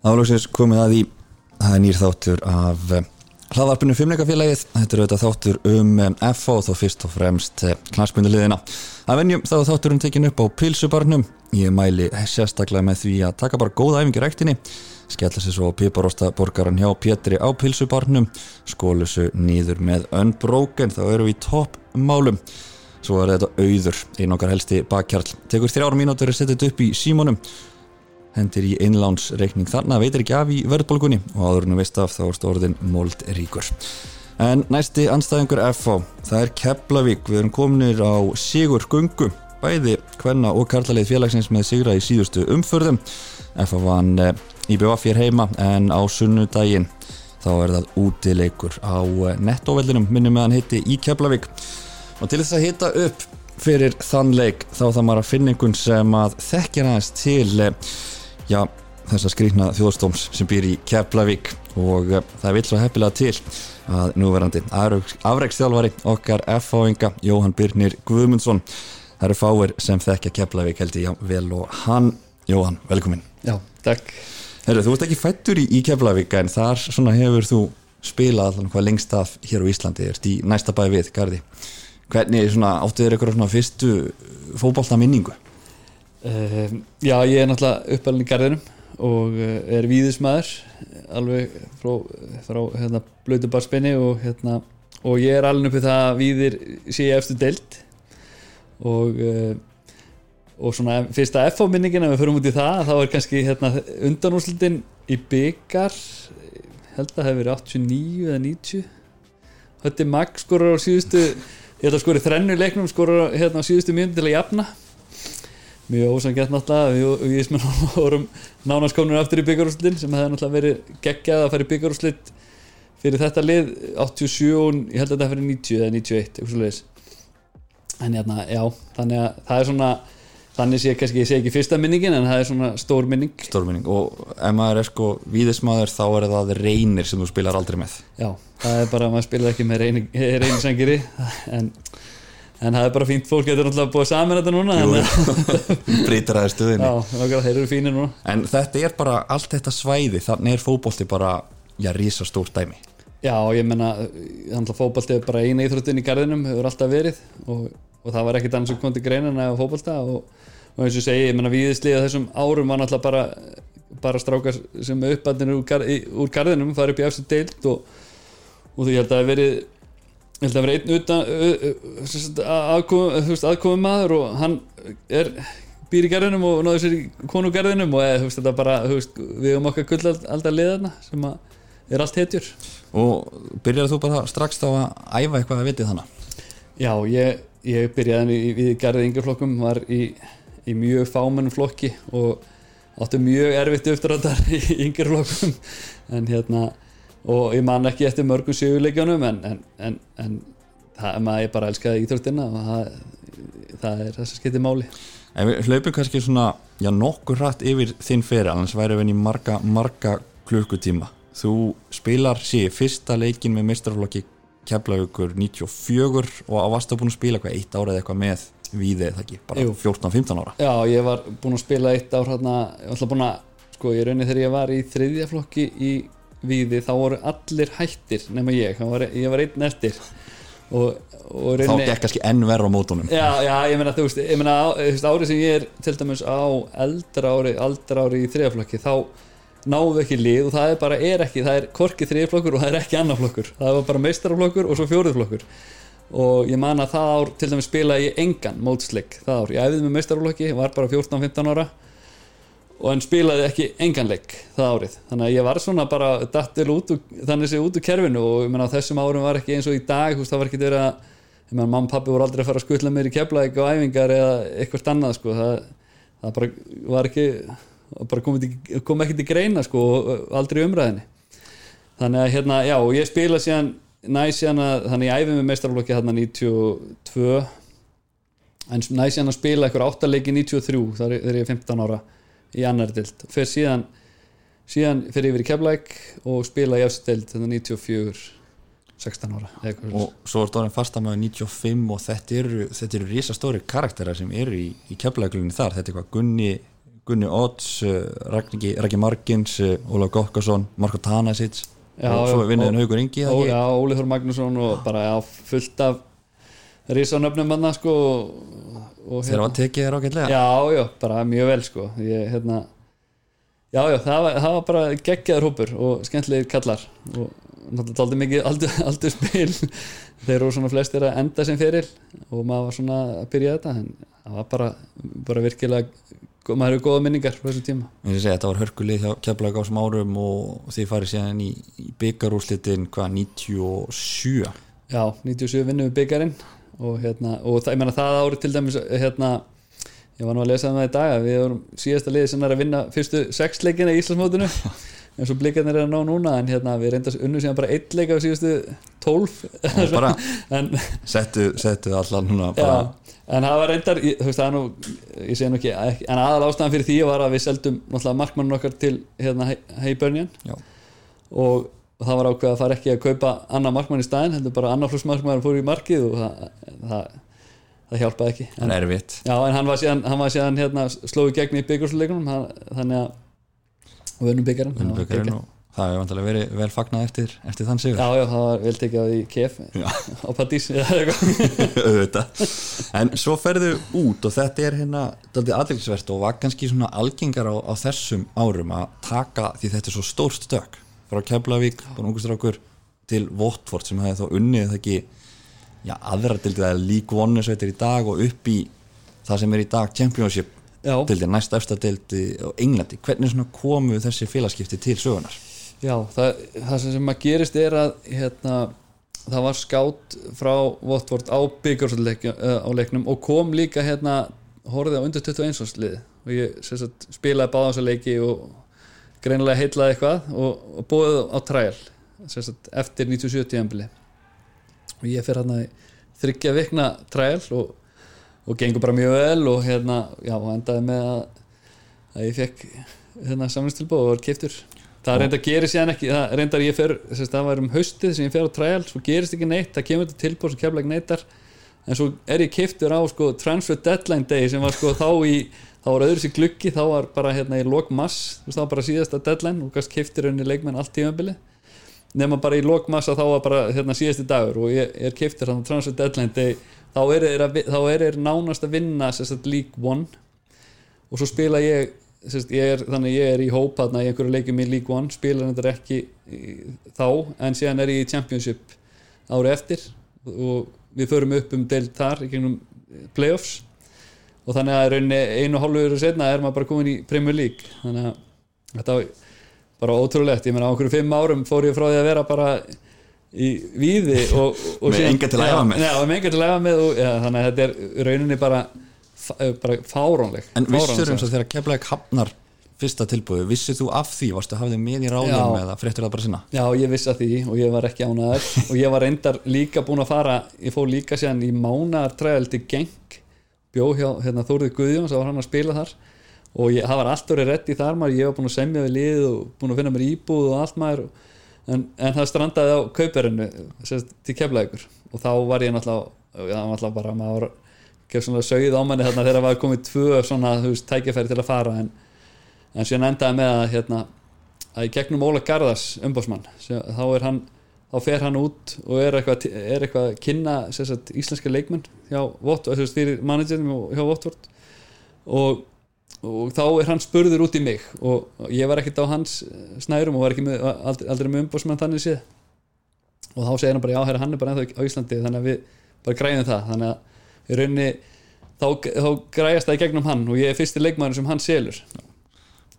Álóksins komið að í það er nýr þáttur af eh, hlaðarpinu Fimmleikafélagið, þetta er auðvitað þáttur um eh, FO og þó fyrst og fremst knarspundaliðina. Að venjum þá er þátturinn tekin upp á pilsubarnum ég mæli sérstaklega með því að taka bara góða æfingi ræktinni. Skella sér svo piparosta borgaran hjá Pétri á pilsubarnum skólu sér nýður með unbroken. Þá eru við í toppmálum. Svo er þetta auður, einn okkar helsti bakkjarl tekur þrjára mínútur að setja þetta upp í símónum hendir í einlánsreikning þarna veitir ekki af í verðbólgunni og áður nú veist af þá er stórðin mold ríkur. En næsti anstæðingur FH það er Keflavík, við erum kominir á Sigur Gungu, bæði hvenna og karlalið félagsins með Sigra í síðustu umförðum FH vann IBF hér heima en á sunnudaginn þá er það útileikur á nettoveldinum minnum meðan hitti í Keflavík. Og til þess að hitta upp fyrir þann leik þá það maður að finna einhvern sem að þekkja næst til já, þessa skrýkna þjóðstóms sem býr í Keflavík. Og uh, það vil svo heppilega til að núverandi afreiksþjálfari okkar F-fáinga Jóhann Birnir Guðmundsson það eru fáir sem þekkja Keflavík held ég vel og hann, Jóhann, velkomin. Já, takk. Herru, þú ert ekki fættur í, í Keflavík en þar hefur þú spilað allan hvað lengst af hér á Íslandi, ert í næsta bæ við, Garði. Hvernig áttu þér eitthvað fyrstu fókbólta minningu? Uh, já, ég er náttúrulega uppalinn í garðinum og uh, er víðismæður alveg frá, frá hérna, blödubarspenni og, hérna, og ég er alveg uppið það að víðir sé ég eftir deilt og, uh, og svona fyrsta F-minningin ef við förum út í það þá er kannski hérna, undanúslutin í byggar held að það hefur verið 89 eða 90 þetta er Mag skorur á síðustu ég held að skori þrennu leiknum skorur hérna á síðustu mjönd til að jafna mjög ósangjart náttúrulega. Við, sem vorum nánaskonur aftur í byggjarúslitin sem hefði náttúrulega verið geggjað að fara í byggjarúslit fyrir þetta lið 87 og ég held að þetta fyrir 90 eða 91 eitthvað svo leiðis en hérna, já, þannig að það er svona þannig sé kannski, ég segi ekki fyrsta minningin en það er svona stór minning. Stór minning. Og ef maður er sko víðismadur þá er það reynir sem þú spilar aldrei með. Já, það er bara að maður spilar ekki með reynisangiri en en það er bara fínt fólk getur náttúrulega búið saman þetta núna breytir aðeins stuðinni. Já, þeir eru fínir núna. En þetta er bara allt þetta svæði þannig er fókbólti bara, já, rísa stór dæmi. Já, ég menna fókbólti er bara eina íþróttin í gardinum hefur alltaf verið. Og, og það var ekkit annars sem kom til greinin að fókbólta og, og eins og segi, ég menna viðisliða þessum árum var náttúrulega bara bara strákar sem uppandinn úr, úr gardinum farið upp í eftir deilt og, og þú held að það ég held að vera einn utan aðkomum maður og hann er býr í gerðinum og náður sér í konugerðinum og eða, þetta bara, veist, við höfum okkar gull alltaf liðana sem er allt hetjur og byrjar þú bara strax þá að æfa eitthvað að vitið þannig? Já, ég, ég byrjaði við gerðið yngjaflokkum var í, í mjög fámennum flokki og áttu mjög erfitt uppdráttar í yngjaflokkum en hérna og ég man ekki eftir mörgum sjöguleikjónum en, en, en, en það, maður bara elskaði íþróttina og það, það er þess að skipti máli. En við hlaupum kannski svona já nokkur hratt yfir þinn fyrir annars væri við í marga, marga klukkutíma. Þú spilar síðan fyrsta leikin með mestrarflokki Keflavíkur 94 og á vast að búin að spila eitthvað eitt ára eða eitthvað með við eða ekki, bara 14-15 ára? Já, ég var búin að spila eitt ár hérna, ég var alltaf búin að, sko ég raunir þegar ég var í þriðja flokki í Víði þá voru allir hættir nema ég, var, ég var einn eftir. Og, og reyni, þá gekk kannski enn verður á mótunum. Já, já, ég meina þú veist, ég meina árið sem ég er til dæmis á eldra ári eldra ári í þriðaflokki þá náðu við ekki lið og það er bara er ekki það er korki þriðaflokkur og það er ekki annaflokkur það var bara meistaraflokkur og svo fjóriðflokkur og ég man að það ár til dæmis spila ég engan mótsleik það ár, ég æfði með meistaraflokki, var bara 14-15 ára og hann spilaði ekki enganleik það árið. Þannig að ég var svona bara dattil út úr, þannig sé út úr kerfinu og ég menna þessum árum var ekki eins og í dag veist, það var ekki verið að ég menna mamma og pappi voru aldrei að fara að skutla mér í keflaðik og æfingar eða eitthvað annað sko. Það, það bara var ekki bara kom, kom ekki til greina sko aldrei umræðinni þannig að hérna já og ég spila síðan næs síðan að þannig ég æfi með meistarflokki hérna 92 en næs síðan að spila eitthvað áttalegi 93 þar er ég 15 ára í annar dild og fer síðan síðan fer yfir í Keflæk og spila í efstild þetta 94 16 ára og svo er stóðin fastamæður 95 og þetta eru, þetta eru risastóri karakterar sem eru í, í Keflæklunni þar. Þetta er hvað Gunni, Gunni Odds uh, Raggi, Margins uh, Ólaf Gokkason, Marko Tanasic. Já, og svo vinniðin Haugur Ingi Óli Þór Magnússon og bara já, fullt af risanöfnum hann sko þegar var tekið þér ágætlega. Já, já, bara mjög vel sko. Ég, hérna já, já, það var, það var bara geggjaður hópur og skemmtilegir kallar og náttúrulega taldi mikið aldur, aldur spil. Þeir eru svona flestir að enda sem fyrir og maður var svona að byrja þetta en það var bara, bara virkilega maður hefur góða minningar frá þessum tíma. Eins og ég segi, þetta var hörkulið hjá Keflavík á þessum árum og þið farið síðan í, í byggarúslitin hvað, 97 Já, 97 vinnum við byggarinn og, hérna, og það, meina það ári til dæmis hérna, ég var nú að lesa um það í dag við vorum síðasta liði sem er að vinna fyrstu sex leikina í Íslandsmótinu en svo blikarnir er að ná núna en hérna, við reyndast unnu síðan bara eitt leik af síðustu tólf. Og settu, settu allan núna já, en það var reyndar ég, veist það nú, ég segi nú ekki en aðal ástæðan fyrir því var að við seldum markmannun okkar til hérna, Heibörnjan já, og það var ákveð að fara ekki að kaupa annar markmann í staðin, heldur bara annar flus markmann fór í markið og það, það, það hjálpaði ekki. En, erfitt. Já, en hann var síðan, hann var síðan hérna, slói gegn í byggursleikunum þannig að og vinnum byggjarinn og það hefur vantilega verið vel fagnað eftir, eftir þann sigur. Já, já, það var vel tekið á því kef á auðvitað. En svo ferðu út og þetta er hérna aðeinsvert og var kannski svona algengar á, á þessum árum að taka því þetta er svo stór stök frá Keflavík, búin ungustrákur til Votford sem hefði þá unnið það ekki já, aðra dildið að lík vonu sveitir í dag og upp í það sem er í dag Championship já, dildið, næst efsta dildi á Englandi. Hvernig komu þessi félagskipti til sögunar já það, það sem að gerist er að hérna, það var skátt frá Votvort á byggursleiknum og kom líka hérna horfið á undir 21 lið og ég sagt, spilaði báða þessa leiki og greinilega heitlaði eitthvað og, og búið á træl eftir 97 tíðanbili og ég fyrir hérna í þryggja vikna træl og, og gengur bara mjög vel og hérna, já, endaði með að, að ég fekk hérna samlingstilbúð og var kiptur það reyndar gerir síðan ekki það reyndar ég að það var um haustið sem ég fer á træl, svo gerist ekki neitt, það kemur þetta tilbúð sem kemla ekki neittar en svo er ég kiptur á sko transfer deadline day sem var sko þá í þá var öðru sér gluggi, þá var bara hérna í lok mass, þú veist það var bara síðasta deadline og gæst kiptur henni leikmenn allt tímabili nema bara í lok massa þá var bara hérna síðasti dagur og ég er kiptur hann á transfer deadline day þá er að, þá þeir nánast að vinna sérst League One. Og svo spila ég sérst, ég er, þannig að ég er í hóp þarna í einhverju leikjum í League One spila þetta ekki þá en síðan er ég í Championship ári eftir og við förum upp um deild þar í gegnum playoffs og þannig að rauninni einu og hálfu öru setna er maður bara komin í Premier League. Þannig að þetta var bara ótrúlegt, ég meina á okkur fimm árum fór ég frá því að vera bara í víði og, og Með enga til að æfa með. enga til með og, já, þannig að þetta er rauninni bara, fa- bara fáránleg En vissur eins og þegar Keflavík hafnar fyrsta tilbúið, vissir þú af því? Varstu að hafa þið með í ráðum eða fréttur það bara sinna? Já, ég vissi að því og ég var ekki ánæður og ég var reyndar líka búin að fara ég fór líka síðan í mánar træðaldi geng, bjó hjá hérna, Þórið Guðjón, það var hann að spila þar. Og ég, það var allt orðið rétt í þar maður. Ég var búin að semja við lið og búin að finna mér íbúð og allt maður. En, en það strandaði á kauperinu sérst, til keflaðugur og þá var ég náttúrulega, já, náttúrulega bara maður gef svona sögð á manni þarna þegar það var komið tvö svona, veist, tækifæri til að fara. En, en síðan endaði með að hérna, að í gegnum Óla Garðars umbásmann, þá er hann þá fer hann út og er eitthvað, er eitthvað að kynna sagt, íslenska leikmenn hjá Votvort, þess að stýrir managerum hjá Votvort og, og þá er hann spurður út í mig og ég var ekkert á hans snærum og var með, aldrei, aldrei með umbásmann þannig séð. Og þá segir hann bara já, herra, hann er bara ennþá á Íslandi þannig að við bara græðum það. Þannig að í rauninni þá, þá græðast það í gegnum hann og ég er fyrsti leikmæður sem hann selur.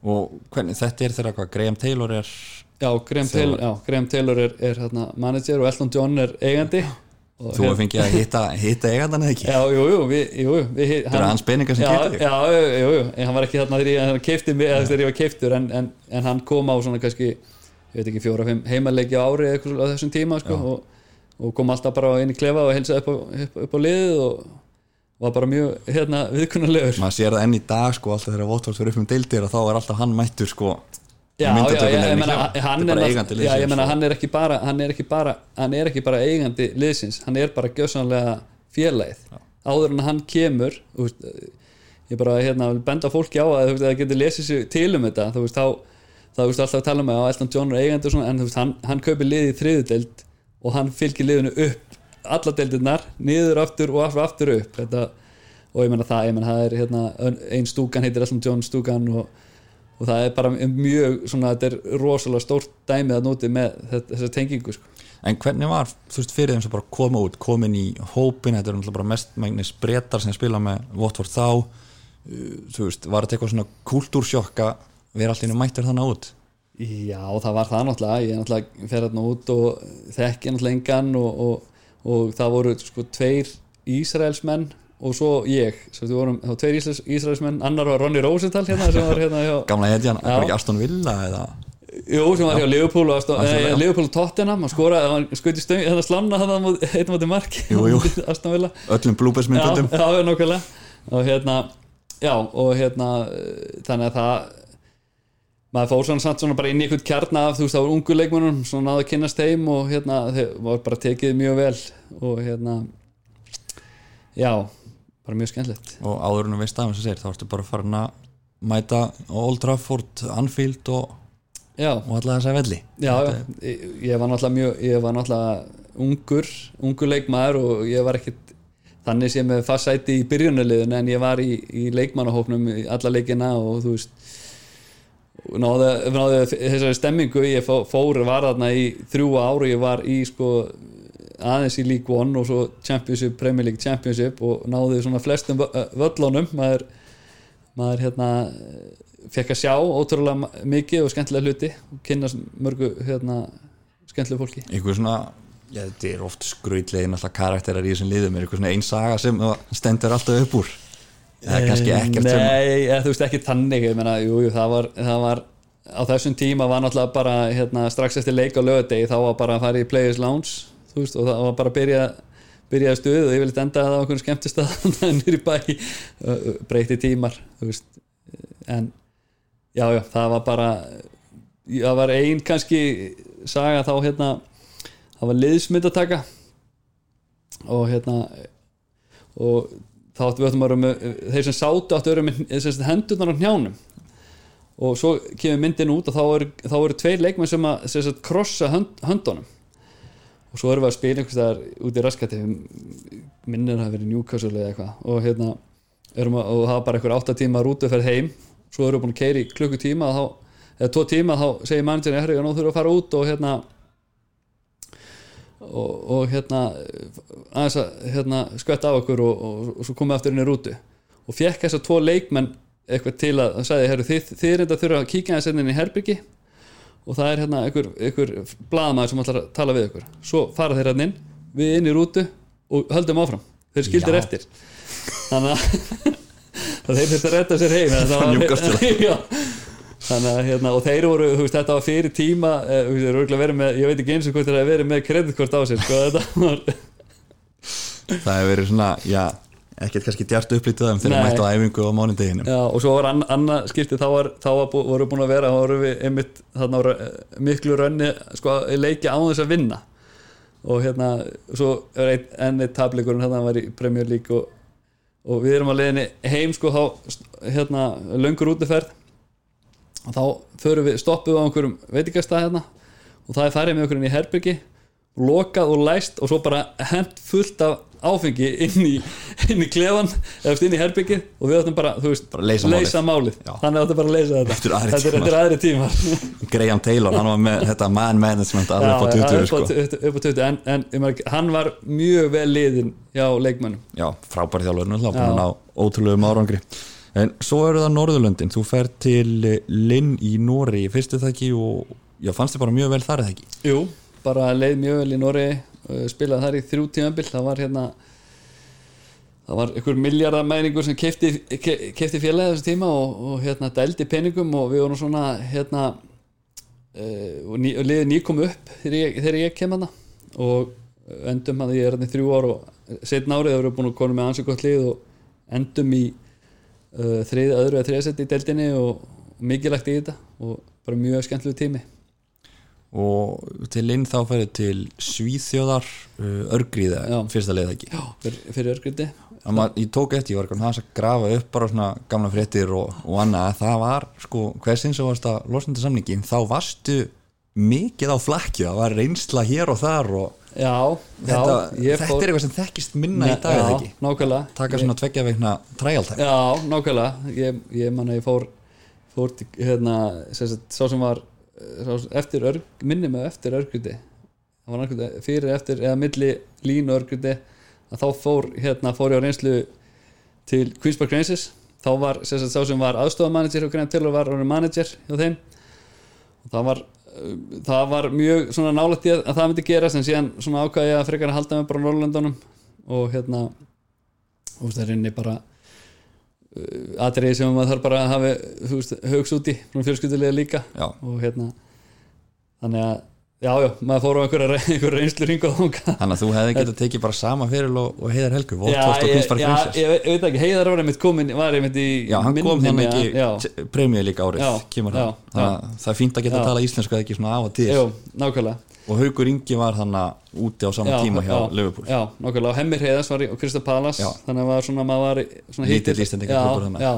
Og hvernig, þetta er þegar Graham Taylor er Já, Graham Þjálfari. Taylor, já, Graham Taylor er, er hérna, manager og Elton John er eigandi Þú hefur fengið að hitta, hitta eigandan eða ekki? Já, jú, jú, við, jú, við, Það eru hans peningar sem keyptu þig? Já, jú, jú, jú, en hann var ekki þarna þegar hann keipti mig, eða þegar ég var keiptur en, en, en hann kom á svona kannski ég veit ekki, fjóra, fimm heimaleiki á ári eða eitthvað á þessum tíma, sko og, og kom alltaf bara inn í klefa og helsaði upp á, upp, upp á liðið og var bara mjög, hérna, viðkunnarlegur Maður sér það enn í dag sko alltaf þegar Votvort fyrir upp um deildir og þá er alltaf hann mættur sko Já, já, ég meina, hann er eigandi já, ég meina, hann er ekki bara hann er ekki bara, hann er ekki bara eigandi liðsins, hann er bara gjössanlega félagið. Áður en hann kemur veist, ég bara hérna benda fólki á að það getur lesið sér til um þetta þú veist, þá, þá veist alltaf tala um að Elton John er eigandi og svona, en þú veist, hann, hann kaupir liðið í þriðudeld og hann fylgir liðinu upp alla deildirnar, niður aftur og aftur, aftur upp. Þetta, og ég menna það, ég menna það er hérna, ein stúkan heitir Elton John stúkan og, og það er bara mjög svona, þetta er rosalega stórt dæmið að nóti með þessa tengingu sko. En hvernig var, þú veist, fyrir þeim sem bara koma út, komin í hópin, þetta er náttúrulega bara mestmægnis breytar sem spila með Votvort þá, uh, þú veist, var þetta eitthvað svona kultúrsjokka vera allt í nú mættur þannig út? Já, það var það náttúrulega, ég náttúrulega fer þarna út og þekki náttúrulega engan og, og, og það voru sko tveir Ísraelsmenn og svo ég, við vorum, þá tveir Ísraelsmenn, annar var Ronny Rosenthal hérna sem var hérna hjá Gamla hetjan, var ekki Aston Villa eða? Jú, sem var hjá Liverpool og, eh, Liverpool og Tottenham hann skoraði, hann skuti stöng að slanna hann eitthvað motið marki. Jú, jú. Aston Villa. Öllum blúbæsmyndundum já, já, nokkulega og hérna, já, og hérna þannig að það maður fór svona samt svona bara inn í einhvern kjarn af þú veist, það voru ungu leikmennum svona náðu að kynast þeim og hérna þeir var bara tekið mjög vel. Og hérna já, bara mjög skemmtilegt. Og áður en að veist aðeins að segja, þá ertu bara farin að mæta Old Trafford, Anfield og og alltaf þess að velli. Já, ég, ég var náttúrulega mjög ég var náttúrulega ungur ungur leikmaður og ég var ekkit þannig sem ég fast sæti í byrjunarliðun en ég var í, í leikmannahófnum í alla leikina og þú veist náðu, þessari stemmingu. Ég fór var þarna í þrjú ári ég var í sko aðeins í League One og svo Championship, Premier League Championship og náðu svona flestum völlunum. Maður, maður hérna fekk að sjá ótrúlega mikið og skemmtilega hluti og kynast mörgu hérna, skemmtilega fólki. Einhver svona, já þetta er oft skröytlegin alltaf karakterar í þessum liðum. Er einhver svona einn saga sem stendur alltaf upp úr? Eða kannski ekkert Nei, sem... þú veist ekki tannig meina, jú, jú, það, var, það var á þessum tíma var náttúrulega bara hérna, strax eftir leik á lögadegi þá var bara að fara í Players Lounge veist, og það var bara að byrja byrjaði stuð og ég vilja enda það á einhvern skemmtist að nýri bæ breyti tímar en já, já, það var bara það var einn kannski saga þá hérna það var liðsmyndataka og hérna og þá áttu við áttum að vera með þeir sem sátu áttu að vera með hendurnar á njánum og svo kemur myndin út og þá eru, þá eru tveir leikmenn sem að krossa hönd, höndunum og svo erum við að spila einhvers þar út í raskati. Minnir að það verið Newcastle eða eitthvað. Og hérna að, og það var bara einhver 8 tíma rútuferð heim. Svo eru búin að keira í klukkutíma eða tvo tíma þá segir mannstjórn herri og nú þurfum að fara út og hérna og, og hérna aðeins að hérna, skvetta á okkur og, og, og svo komum við aftur inn í rútu. Og fekk þess að tvo leikmenn eitthvað til að, að sagði, þið, þið er enda að þurfa að kíkja þess inn í herbyggi og það er hérna einhver, einhver blaðmaður sem ætlar að tala við ykkur. Svo fara þeir hérna inn, við inn í rútu og höldum áfram, þeir skildir Já. eftir. Þannig að þeir þurfti að retta sér heim þannig að hérna, og þeir voru, þú veist, þetta var fyrir tíma eh, með, ég veit ekki eins og hvort það hefur verið með kreditkort á sér sko, var... það hefur verið svona já, ekkert kannski djart upplítið um þegar mættu á æfingu á mánundeginu og svo var annað skiptið, þá, var, þá var, voru búin að vera einmitt þarna, miklu rönni sko, leiki á þess að vinna. Og hérna, svo er einn enn eitt tableikurinn, hérna var í Premier League og og við erum að leiðinni heim sko þá hérna löngur útiferð. Og þá við, stoppum við á einhverjum veitikastað hérna og það er færið með okkur inn í herbyggi lokað og læst og svo bara hent fullt af áfengi inn í, inn í klefan eða inn í herbyggi og við ættum bara, veist, bara leysa, leysa málið, málið. þannig ættum bara að leysa þetta. Þetta er aðri tímar. Graham Taylor, hann var með þetta man management alveg upp á 20 sko. upp á 20, en, en hann var mjög vel liðin hjá leikmannum Já, frábæri þjálfur, hann á ótrúlega árangri. En svo eru það Norðurlöndin, þú fer til Linn í Nóri, fyrstu það ekki og já, fannst þið bara mjög vel þar eða ekki? Jú, bara leið mjög vel í Nóri spilaði þar í þrjú tímabill það var hérna það var einhver miljardamæningur sem kefti, kefti félagi þessu tíma og, og hérna dældi peningum og við vorum svona hérna uh, og, ný, liðið nýkom upp þegar ég, þegar ég kem hana og endum að ég er hérna í þrjú ár og setn árið það voru búin að koma með ansið gott lið og endum í uh, þrið, öðru eða þriðsett í dældinni og, og mikilvægt í þetta og bara mjög skemmtilegu tími og til inn þá færið til Svíþjóðar uh, örgriða fyrsta leið ekki? Já, fyrir, fyrir örgriði ég tók eftir, ég var eitthvað hans að grafa upp bara svona gamla fréttir og, og annað. Að það var, sko, hversinn sem varst að losnandi samningin, þá varstu mikið á flakki, það var reynsla hér og þar og já, já þetta, ég þetta fór- er eitthvað sem þekkist minna í dag já, eða ekki, nákvæmlega. Taka Ég- svona tveggja veikna træjaltæk, Já, nákvæmlega. Ég, ég man að ég fór fór til, hérna, sá sem var eftir örg, minni á eftir örgruti það var nákvæmlega fyrir eftir eða milli línu örgruti að þá fór, hérna, fór ég á reynslu til Queens Park Rangers. Þá var, sagt, sá sem var aðstofamanager og Graham Taylor var manager hjá þeim. Og það var uh, það var mjög svona nálægt í að að það myndi gerast en síðan svona ákvæði að frekar að halda mig bara Norrlöndunum og hérna og það er inni bara atriði sem maður þarf bara að hafa haugs úti frá fjölskyldulega líka. Já, og hérna þannig að, já, já, maður fór á einhverja, einhverja reynslu ringa og þunga þannig að þú hefði getað tekið bara sama fyrir og, og heiðar helgu, Já, Voltoft og ég, Kvinspark já, Prinsess ég, ég veit ekki, Heiðar var einmitt komin var einmitt í Já, hann kom þannig mig að- ekki premjöð líka árið, kemur hann. Að það er fínt að geta að tala íslensku eða ekki svona af og til. Já, nákvæmlega og Haugur Ingi var þannig úti á sama já, tíma hjá já, Liverpool. Já, nákvæmlega, og Hemmir Heiðars var í, Krista Palas Já. þannig að var svona, maður var svona Lítill hitti- Íslendingaklúbbur Já,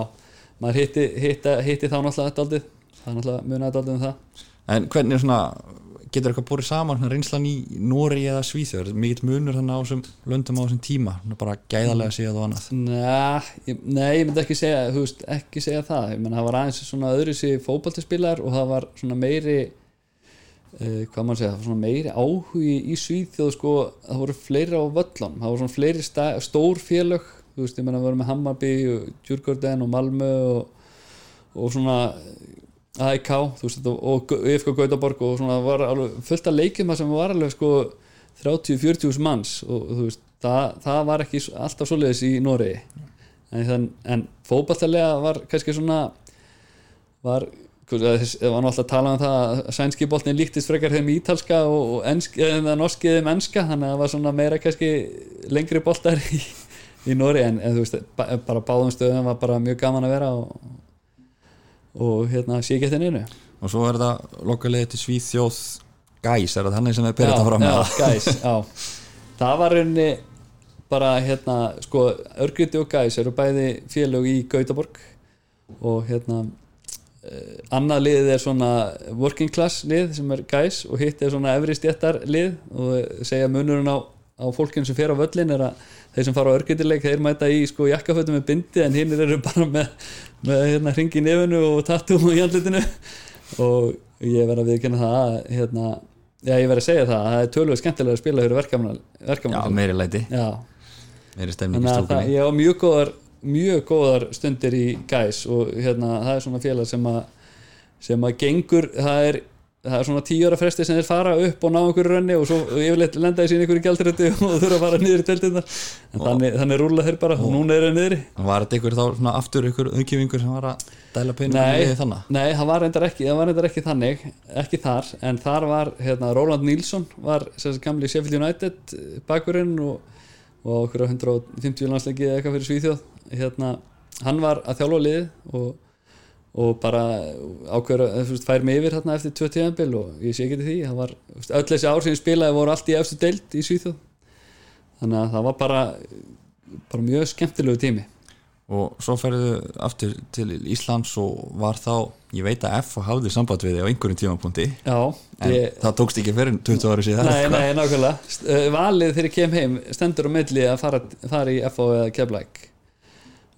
maður hitti, hitti, hitti þá náttúrulega daldið það er náttúrulega munaði daldið um það. En hvernig er svona getur eitthvað búið saman reynslan í Nóri eða Svíþjóð, er mikill munur þannig á þessum löndum á þessum tíma, bara gæðarlega séð og annað. Ég, nei, ég myndi ekki segja veist, ekki segja það. Ég menn það var aðeins svona öðru sér fótboltaspilar og það var svona meiri uh, hvað maður segja, svona meiri áhugi í Svíþjóð sko, það voru fleiri á völlum, það voru svona fleiri stór félög, þú veist, ég menn að voru með Hammarby og Djurgården og Malmö og, og svona AIK, þú veist, og, IFK Gautaborg og svona var alveg fullt af leikjum sem var alveg sko 30-40 manns og þú veist, það, það var ekki alltaf svoleiðis í Noregi. En, en fótballtalega var kannski svona var það var alltaf að tala um það að sænski boltin líktist frekar þeim ítalska og, og ensk, eða norski þeim enska þannig að það var svona meira kannski lengri boltar í, í Nóri en, en þú veist, ba, bara báðum stöðum var bara mjög gaman að vera og, og hérna sé ekki eftir neinu. Og svo er þetta lokalegið til Svíþjóð Gæs, er það þannig sem við byrjum þetta fram já, með gæs, já. Það var rauninni bara hérna, sko, Örgrytti og Gæs eru bæði félög í Gautaborg og hérna eh, annað liðið er svona working class lið sem er Gæs og hitt er svona efri stjættar lið og segja munurinn á, á fólkinn sem fer á völlin er að þeir sem fara á örgryttileik þeir mæta í sko jakkafötum með bindi en hinn eru bara með, með hérna hringi í nefinu og tattoo í andlitinu. Og ég verð að viðkynna það að, hérna, já ég verð að segja það að það er tölvöð skemmtilega að spila fyrir verkefna já, meiri læti, já, meiri stemning í stúkunni. ég á mjög góðar mjög góðar stundir í gæs og hérna, það er svona félag sem að sem að gengur það er, það er svona tíu ára fresti sem þeir fara upp og ná einhverju rönni og svo yfirleitt lenda í sín einhverju gjaldrötu og þurfa að fara niður í tveldinnar en þannig, þannig rúla þeir bara og núna er þeir niðri. Var þetta ykkur þá svona aftur ykkur aukifingur sem var að dæla Nei, liðið þannig? nei, það var reyndar ekki, það var reyndar ekki þannig ekki þar, en þar var hérna, Roland Nilsson var sem sagt gamli Sheffield United eh, bakurinn og, og okkur á 150 landsleiki eða eitthvað fyrir Svíþjóð. Hérna, hann var að þjálfa liðið og, og bara ákveður að þú veist, fær mig yfir hérna eftir tvö tíðanbil og ég sé ekki til því. Var, öll þessi ár sem ég spilaði voru allt í efstu deild í Svíþjóð. Þannig að það var bara bara mjög skemmtilegu tími og svo ferðu aftur til Íslands og var þá, ég veit að F hafði samband við þig á einhverjum tímapunkti. Já, en ég, það tókst ekki fyrir 20 ári síðan Nei, nei, nákvæmlega. Uh, Valið þegar ég kem heim stendur á milli að fara, fara í FO eða Keflæk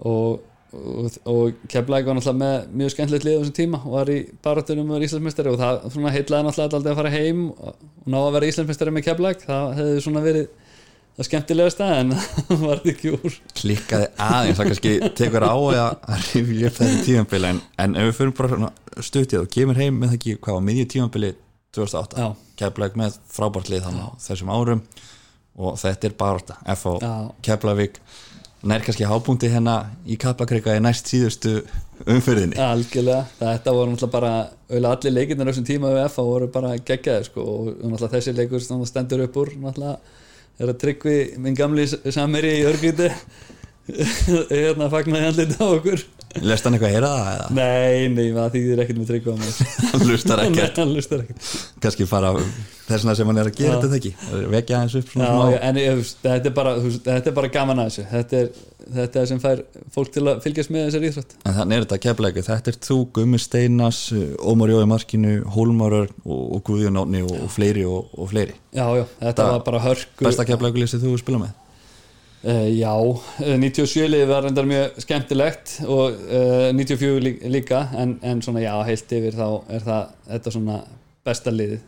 og, og, og Keflæk var náttúrulega með mjög skemmtilegt lið á þessum tíma og var í barátunum með Íslandsmeistari og það heitlaði náttúrulega alltaf að fara heim og, og ná að vera Íslandsmeistari með Keflæk það hefði svona verið það skemmtilegasta en það var ekki úr? Klikkaði aðeins, það kannski tekur á að rifja upp þetta tímabili en, en ef við fyrir bara stutið og kemur heim með það ekki hvað var miðju tímabili 2008, Já. Keflavík með frábært lið þannig á þessum árum og þetta er bara þetta, F.O. Keflavík. Nær kannski hábúndi hérna í Kaplakrika í næst síðustu umfyrðinni Algjörlega, þetta voru náttúrulega bara auðvitað allir leikirnir á þessum tíma við FA voru bara geggjaði sko og náttúrulega þessi leikur stendur upp úr náttúrulega er að tryggvi minn gamli sameri í örgríti hérna fagnaði andlita á okkur. Lest hann eitthvað að heyra það? Nei, nei, það þýðir ekkert með tryggva maður Hann lustar ekkert. Ekkert. Kannski fara þessna sem hann er að gera þetta ekki? Vekja hans upp svona Já, já, en ég, veist, þetta, er bara, þetta er bara gaman að þessu. Þetta er, þetta er sem fær fólk til að fylgjast með þessari íþrótt. En þannig er þetta keflæku, þetta er þú, Gummi Steinas, Ómar Jói Markinu, Hólmarur og, og Guðjón Átni og, og fleiri og, og fleiri. Já, já, þetta Það- var bara hörku Besta keflæku lýsið þú spila með? Uh, já, eh, 97 liði var reyndar mjög skemmtilegt og uh, 94 lí- líka en, en svona já, heilt yfir þá er það þetta svona besta liðið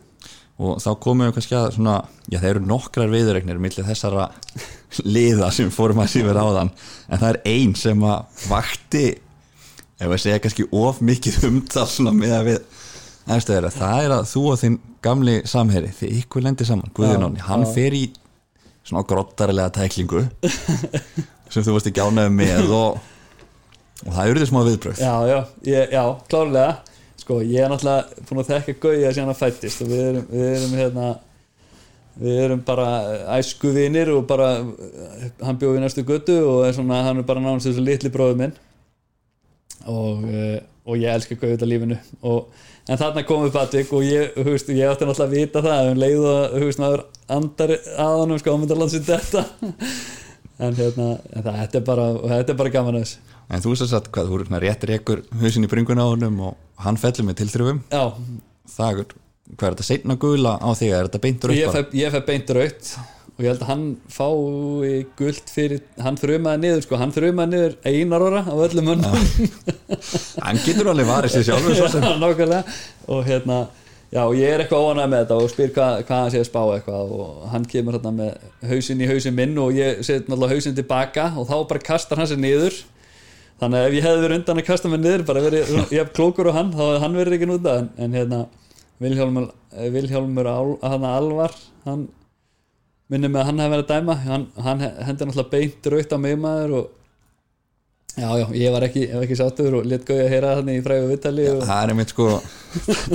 Og þá komum við kannski að svona, já það eru nokkrar viðregnir millir þessara liða sem fórum að síður áðan en það er ein sem að vakti ef við segja kannski of mikið umtal svona með að við það er að þú og þinn gamli samheri, þið ykkur lendir saman Átni, hann já. fer í svona grottarilega tæklingu sem þú varst ekki ánægð með og, og það eru þið smá viðbröð Já, já, ég, já, klárlega. Sko, ég er náttúrulega búin að þekka Gauja síðan að fættist og við erum, við erum hérna við erum bara æsku vinir og bara hann bjóði næstu götu og er svona, hann er bara nánast þessu litli bróður minn. Og, uh, og ég elska Gauja þetta lífinu. Og, en þarna komið Patrik og ég, þú veist, ég átti náttúrulega að vita það um leið og þú veist, maður andar að honum sko ámyndarlandsinn þetta. En hérna, en það, þetta er bara þetta er bara gaman að þessu. En þú veist að hvað, þú eru svona réttir ekkur hausin í bringuna á honum og hann fellur með tilþrifum? Já, það er, hvað er þetta seinna gula á þig er þetta beintur upp ég bara? fæ, ég fæ beint raut og ég held að hann fái guld fyrir, hann þrumaði niður sko, hann þrumaði niður einar ára af öllum mönnum. Hann getur alveg varið sér sjálfur Já, nákvæmlega. Og hérna, já, ég er eitthvað óanæg með þetta og spyr hvað, hvað hann sé að spá eitthvað. Og hann kemur hérna með hausinn í hausinn minn og ég set náttúrulega hausinn tilbaka og þá bara kastar hann sér niður. Þannig að ef ég hefði verið undan að kasta mig niður bara verið, ég hef klókur og hann þá hefði hann verið ekki núta en, en hérna Vilhjálmur, Vilhjálmur Al, hann Alvar hann minnir mig að hann hefði verið að dæma. Hann, hann hendur náttúrulega beint raut á mig maður og já, já, ég var ekki, ekki sáttur og let gauði að heyra hann í fræðu vittali og, það er einmitt sko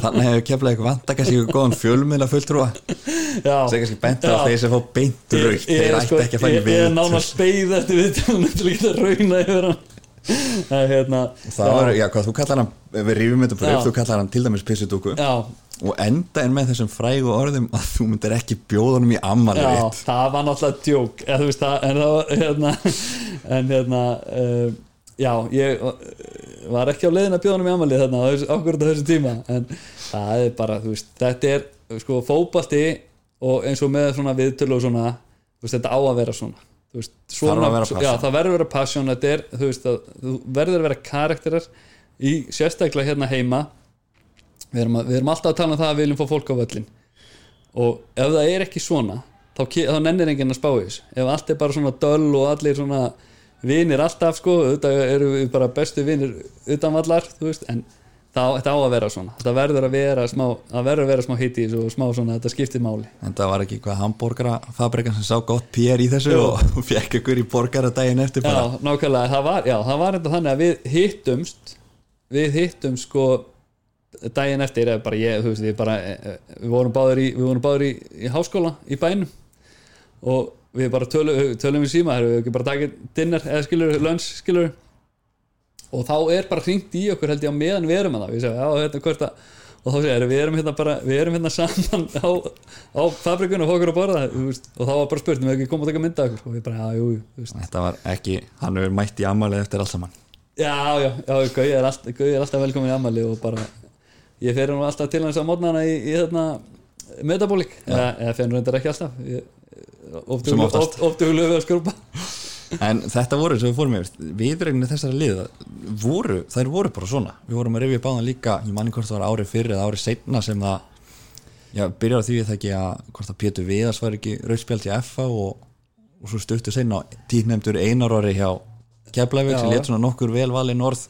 þannig hefur keflaði eitthvað vant að kannski eitthvað góðan fjölmiðla fulltrúa. Það er kannski bent á þeir sem fá beintur raukt ég, þeir ætti sko, ekki að fæ ég, ég er nána speið eftir til að geta rauna yfir hann hérna það var, já hvað, þú kallar hann við rifum þetta bara upp, þú kallar hann til dæmis pissudúku. Já, og enda er með þessum frægu orðum að þú myndir ekki bjóða honum í ammali já, það var náttúrulega djók. Eða þú veist það, en það hérna, en hérna uh, já, ég uh, var ekki á leiðin að bjóða hann í amalið þarna akkurat á þessu tíma. En það er bara, þú veist, þetta er sko fótbalti og eins og með svona viðtölu og svona þú veist, þetta á að vera svona veist, svona, Þarf að vera passion. já, það verður að vera passion þetta er, þú veist, að, þú verður að vera karakterar í sérstaklega hérna heima. Við erum, að, við erum alltaf að tala um það að við viljum fá fólk á völlin og ef það er ekki svona þá, þá nennir enginn að spá í þessu. Ef allt er bara svona döll og allir svona vinir alltaf sko auðvitað eru við bara bestu vinir utanvallar þú veist, en þá, þetta á að vera svona. Þetta verður að vera smá það verður að vera smá hitt í þessu og smá svona þetta skiptir máli. En það var ekki hvað hambúrgarafabrikan sem sá gott PR í þessu Jú. og fekk ykkur í borgara daginn eftir bara. Já, nákvæmlega, það var, já, það var enda þannig að við hittumst við hittumst sko daginn eftir eða bara ég, þú veist, ég bara eh, eh, við vorum báður í, við vorum báður í, í háskóla í bænum. Og við bara tölum, tölum við síma erum við ekki bara takið dinner eða skilur lunch skilur og þá er bara hringt í okkur held ég á meðan við erum að það. Já, hérna og þá segir við erum hérna bara, við erum hérna saman á, á fabrikun og fókur að borða veist, og þá var bara spurt, við ekki komað að taka mynda okkur og við bara, já, jú, jú, þetta var ekki, hann hefur mætt í ammali eftir allt saman. Já, já, já, Gauði er, allt, er alltaf velkomin í ammali og bara ég fer nú alltaf til hans á mótnana í, í þarna metabólik, eða, fer nú reyndar ekki alltaf. Ég, oft Sem huglu- oftast. oft, oft huglu við að skrúpa en þetta voru sem við fórum yfir. Viðregnir þessara liða voru, þær voru bara svona. Við vorum að rifja báðan líka, ég manni hvort það var árið fyrir eða árið seinna sem það já, byrjar á því það ekki að hvort að Pétur Viðars var ekki rauðspjald í FA og, og svo stuttu seinna tíknefndur einar orði hjá Keflavík sem let svona nokkur vel valin orð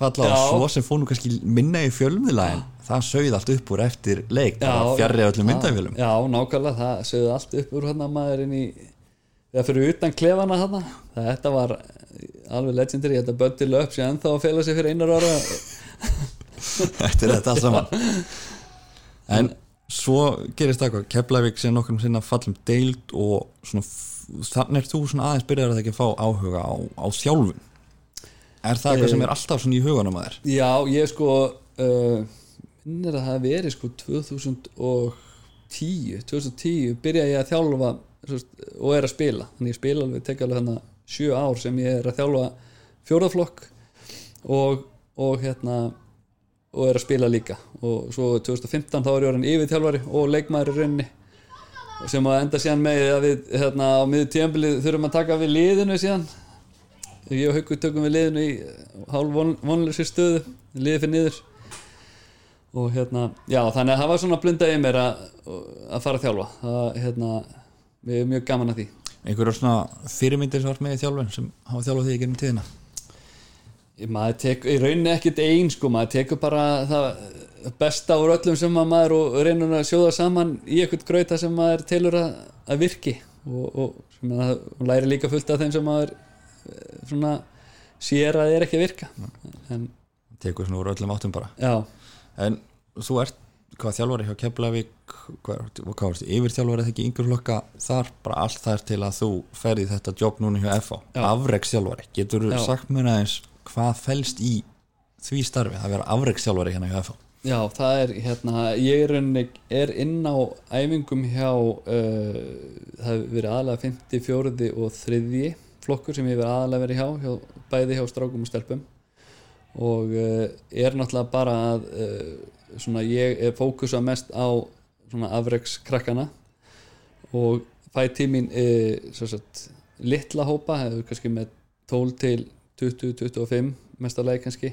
falla Já. og svo sem fór nú kannski minna í fjölmiðla en það sögði allt upp úr eftir leik, fjarrri öllum myndafjölum Já, nákvæmlega, það sögðu allt upp úr hann að maður inn í eða fyrir utan klefana hann þetta var alveg legendary. Þetta Böndi Löp sem ennþá að fela sig fyrir einar ára. Eftir þetta allt saman. En svo gerist það hvað Keflavík sem nokkur sinna fallum deild og þannig er þú aðeins byrjar að ekki að fá áhuga á, á þjálfun. Er það eitthvað sem er alltaf í hugunum að þér? Já, ég sko uh, minnir að það verið sko 2010 2010 byrjaði ég að þjálfa og er að spila. Þannig ég spila alveg, tek alveg hérna sjö ár sem ég er að þjálfa fjóraðflokk og, og hérna og er að spila líka. Og svo 2015 þá er ég orðin yfir þjálfari og leikmaður í rauninni sem að enda síðan með að við hérna á miður tíðanbilið þurfum að taka við liðinu síðan. Ég og Haukur tökum við liðinu í hálf von, vonleysi stöðu liðið fyrir niður. Og hérna, já þannig að það var svona blundað í mér að, að fara að þjálfa. Það, hérna, við erum mjög gaman að því. Einhverjum svona fyrirmyndir sem var með í þjálfun sem hafa þjálfað því í gennum tíðina? maður tek, í rauninni ekkit einn sko, maður tekur bara það besta úr öllum sem að maður og reynur að sjóða saman í eitthvað gröita sem maður telur að, að virki. Og, og að læri líka fullt af þeim sem maður eh, svona sér að er ekki virka. En Tekur svona úr öllum áttum bara. Já, En þú ert, hvað þjálfari hjá Keflavík hvað, hvað varstu, yfirþjálfari eða ekki yngur flokka þar, bara allt þar til að þú ferði þetta jobb núna hjá FH Já. afreksþjálfari, getur þú sagt mér aðeins hvað felst í því starfi að vera afreksþjálfari hérna hjá FH Já, það er hérna, ég er, er inn á æfingum hjá, uh, það hefur verið aðalega 54. og 3. flokkur sem ég hefur aðalega verið hjá, hjá bæði hjá strákum og stelpum og uh, er náttúrulega bara að uh, svona ég er fókusa mest á svona afrekskrakkana og fæ tímin svo sagt, litla hópa, hefur kannski með 12 til 20-25 mestarlega kannski.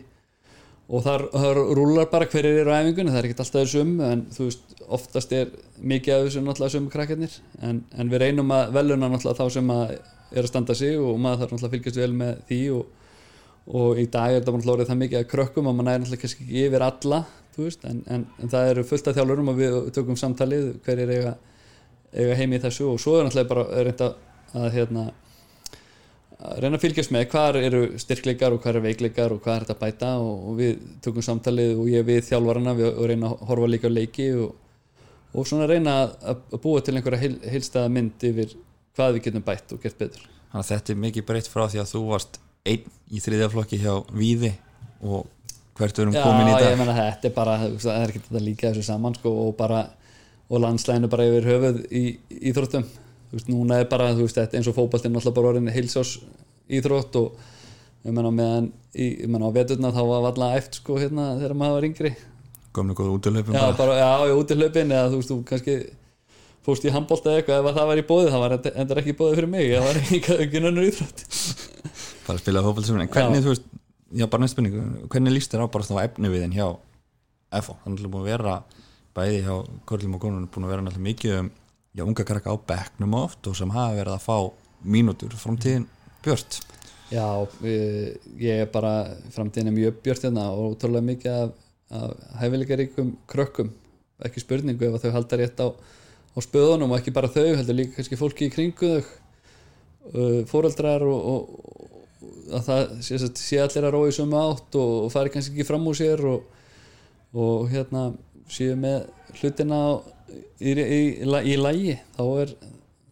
Og þar, þar rúlar bara hverjir eru á æfingunni það er ekkert alltaf þessum en þú veist, oftast er mikið af þessu náttúrulega sömu krakkarnir en, en við reynum að veluna náttúrulega þá sem að er að standa sig og maður þarf náttúrulega að fylgjast vel með því og, og í dag er þetta náttúrulega orðið það mikið að krökkum að maður næri náttúrulega kannski yfir alla veist, en, en, en það eru fullt af þjálfurum og við tökum samtalið hverjir eiga, eiga heimi í þessu og svo er náttúrulega bara reynda að hérna að reyna að fylgjast með hvað eru styrkleikar og hvað eru veikleikar og hvað er þetta að bæta og, og við tökum samtalið og ég við þjálfarana við, og reyna að horfa líka leiki og, og svona reyna að, að búa til einhverja heil, heilstæða mynd yfir hvað við getum bætt og gert betur. Þannig að þetta er mikið breytt frá því að þú varst einn í þriðjaflokki hjá Víði og hvert við erum komin í Já, dag. ég menna þetta er bara það er ekki þetta líka þessu saman sko, og bara og landslæðinu bara yfir höfuð í íþróttum. Þú veist, núna er bara, þú veist, þetta eins og fótballtinn náttúrulega bara orðin heilsás íþrótt og ég menna meðan í, ég menna á veturna þá var valla eft sko hérna þegar maður var yngri. Gömlu góða útlöfum já, bara. já, já, út í hlaupin eða þú veist, þú kannski fórst í handbólta eða eitthvað ef það var í bóði, það var endur ekki í bóði fyrir mig, það var ekki, ekki nönnur íþrótt. Bara spila fótballsum en hvernig þú veist, já bara næst spurning. Hvernig líst þér á bara þá efni við hjá FO, þannig að búin að vera bæði hjá Körlum og Gónunum búin að vera náttúrulega mikið um já, unga krakka á bekknum oft og sem hafa verið að fá mínútur. Framtíðin björt? Já, við- ég er bara framtíðin er mjög björt hérna og ótrúlega mikið af, af hæfileikaríkum krökkum, ekki spurningu ef þau halda rétt á, á spöðunum og ekki bara þau, heldur líka kannski fólki í kringu þau uh, fóreldrar og, og að það sé, sé allir að rói sömu átt og, og fari kannski ekki fram úr sér og, og hérna séu með hlutina í, í, í, í lægi þá er,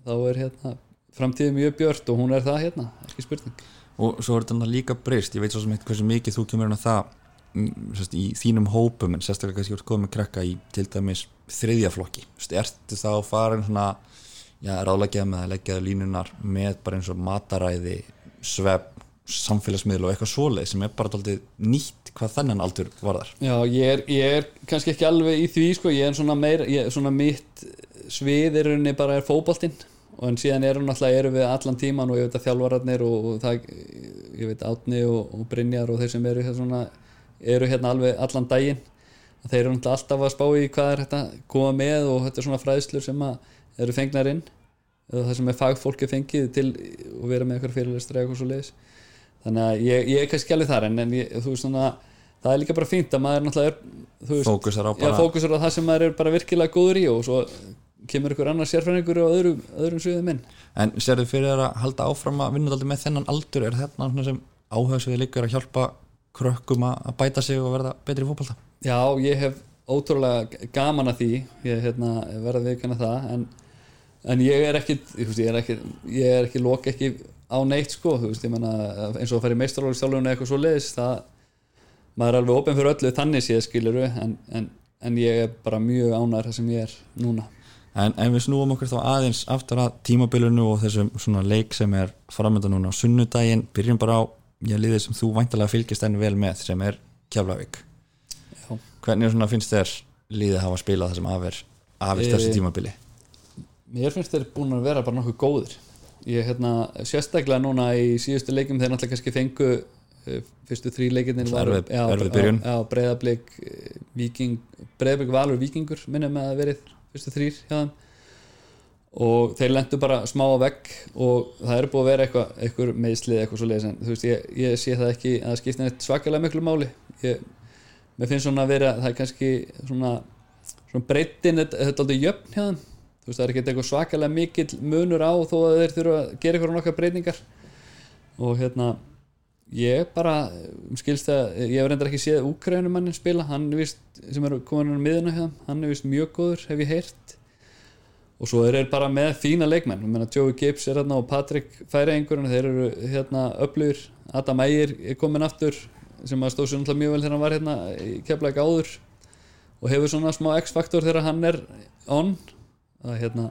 þá er hérna framtíðin mjög björt og hún er það hérna, ekki spurning. Og svo er þetta líka breyst, ég veit svo sem eitt hversu mikið þú kemur inn á það mm, sérst, í þínum hópum en sérstaklega kannski úr komið krakka í til dæmis þriðjaflokki, ertu þá farin svona já, ráðleggja með að leggja línunar með bara eins og mataræði svepp, samfélagsmiðl og eitthvað svoleið sem er bara daldið nýtt hvað þennan aldur varðar. Já, ég er, ég er kannski ekki alveg í því sko, ég er svona meir, ég er svona mitt svið er rauninni bara er fótboltinn og en síðan erum erum við allan tíman og ég veit að þjálfararnir og, og það, ég veit Átni og, og Brynjar og þeir sem eru hérna svona eru hérna alveg allan daginn. Að þeir eru alltaf að spá í hvað er þetta koma með og þetta er svona fræðslur sem eru fengnar inn eða það sem er fagfólki fengið til og vera með eitthvað fyrirlestra eitthvað svo leiðis þannig að ég, ég er kannski alveg þar en, en ég, þú veist svona það er líka bara fínt að maður náttúrulega er fókusar á já, bara fókusur á það sem maður er bara virkilega góður í og svo kemur ykkur annar sérfræðingur á öðrum, öðrum sviðum minn en sérðu fyrir þér að halda áfram að vinna daldið með þennan aldur er þetta sem áhugaðsviði líkur að hjálpa krökkum að bæta sig og verða betri í fótbolta? Já, ég hef ótrúlega gaman að því ég hérna, verða viðkvæna það en, en ég er ekki ég, ég er ekki, ég er ekki loka ekki á neitt sko, þú veist, ég menna eins og að fara í meistarálagstjálfun eða eitthvað svo leiðis það, maður er alveg opinn fyrir öllu þannig séð skiluru en, en, en ég er bara mjög ánæður það sem ég er núna En, en við snúum okkur þá aðeins aftur að tímabilinu og þessum svona leik sem er framönda núna á sunnudaginn byrjum bara á, ég liðið sem þú væntalega fylgist enn vel með sem er Keflavík Já. Hvernig svona finnst þér liðið hafa spilað það sem afir afist Eh, þessu tímabili? Mér finnst þeir búin að vera bara nokkuð góðir ég hérna, sérstaklega núna í síðustu leikum þeir náttúrulega kannski fengu uh, fyrstu byrjun. já, breyðablík viking, breyðablík valur vikingur minnum að verið fyrstu þrýr hjá þeim. Og þeir lendu bara smá á vegg og það er búið að vera eitthvað, eitthvað meðslið eitthvað svo leiðis en þú veist ég, ég sé það ekki að það skipta neitt svakalega miklu máli. Ég, mér finnst svona að vera það er kannski svona, svona breytin þetta þetta er aldrei jöfn hjá þeim þú veist það er ekki eitthvað svakalega mikill munur á þó að þeir þurfa að gera eitthvað nokkar breytingar. Og hérna ég bara um skilst að ég hef reyndar ekki séð Úkrænumannin spila. Hann er vist, sem er komin á miðuna hann er vist mjög góður hef ég heyrt. Og svo þeir bara með fína leikmenn. Ég meina Joey Gibbs er hérna og Patrick Færiðingur þeir eru hérna öflugir. Adam Ægir er komin aftur sem að stóð sér náttúrulega mjög vel þegar hann var hérna í keflæk áður. Og hefur svona smá X-faktor þegar hann er on að hérna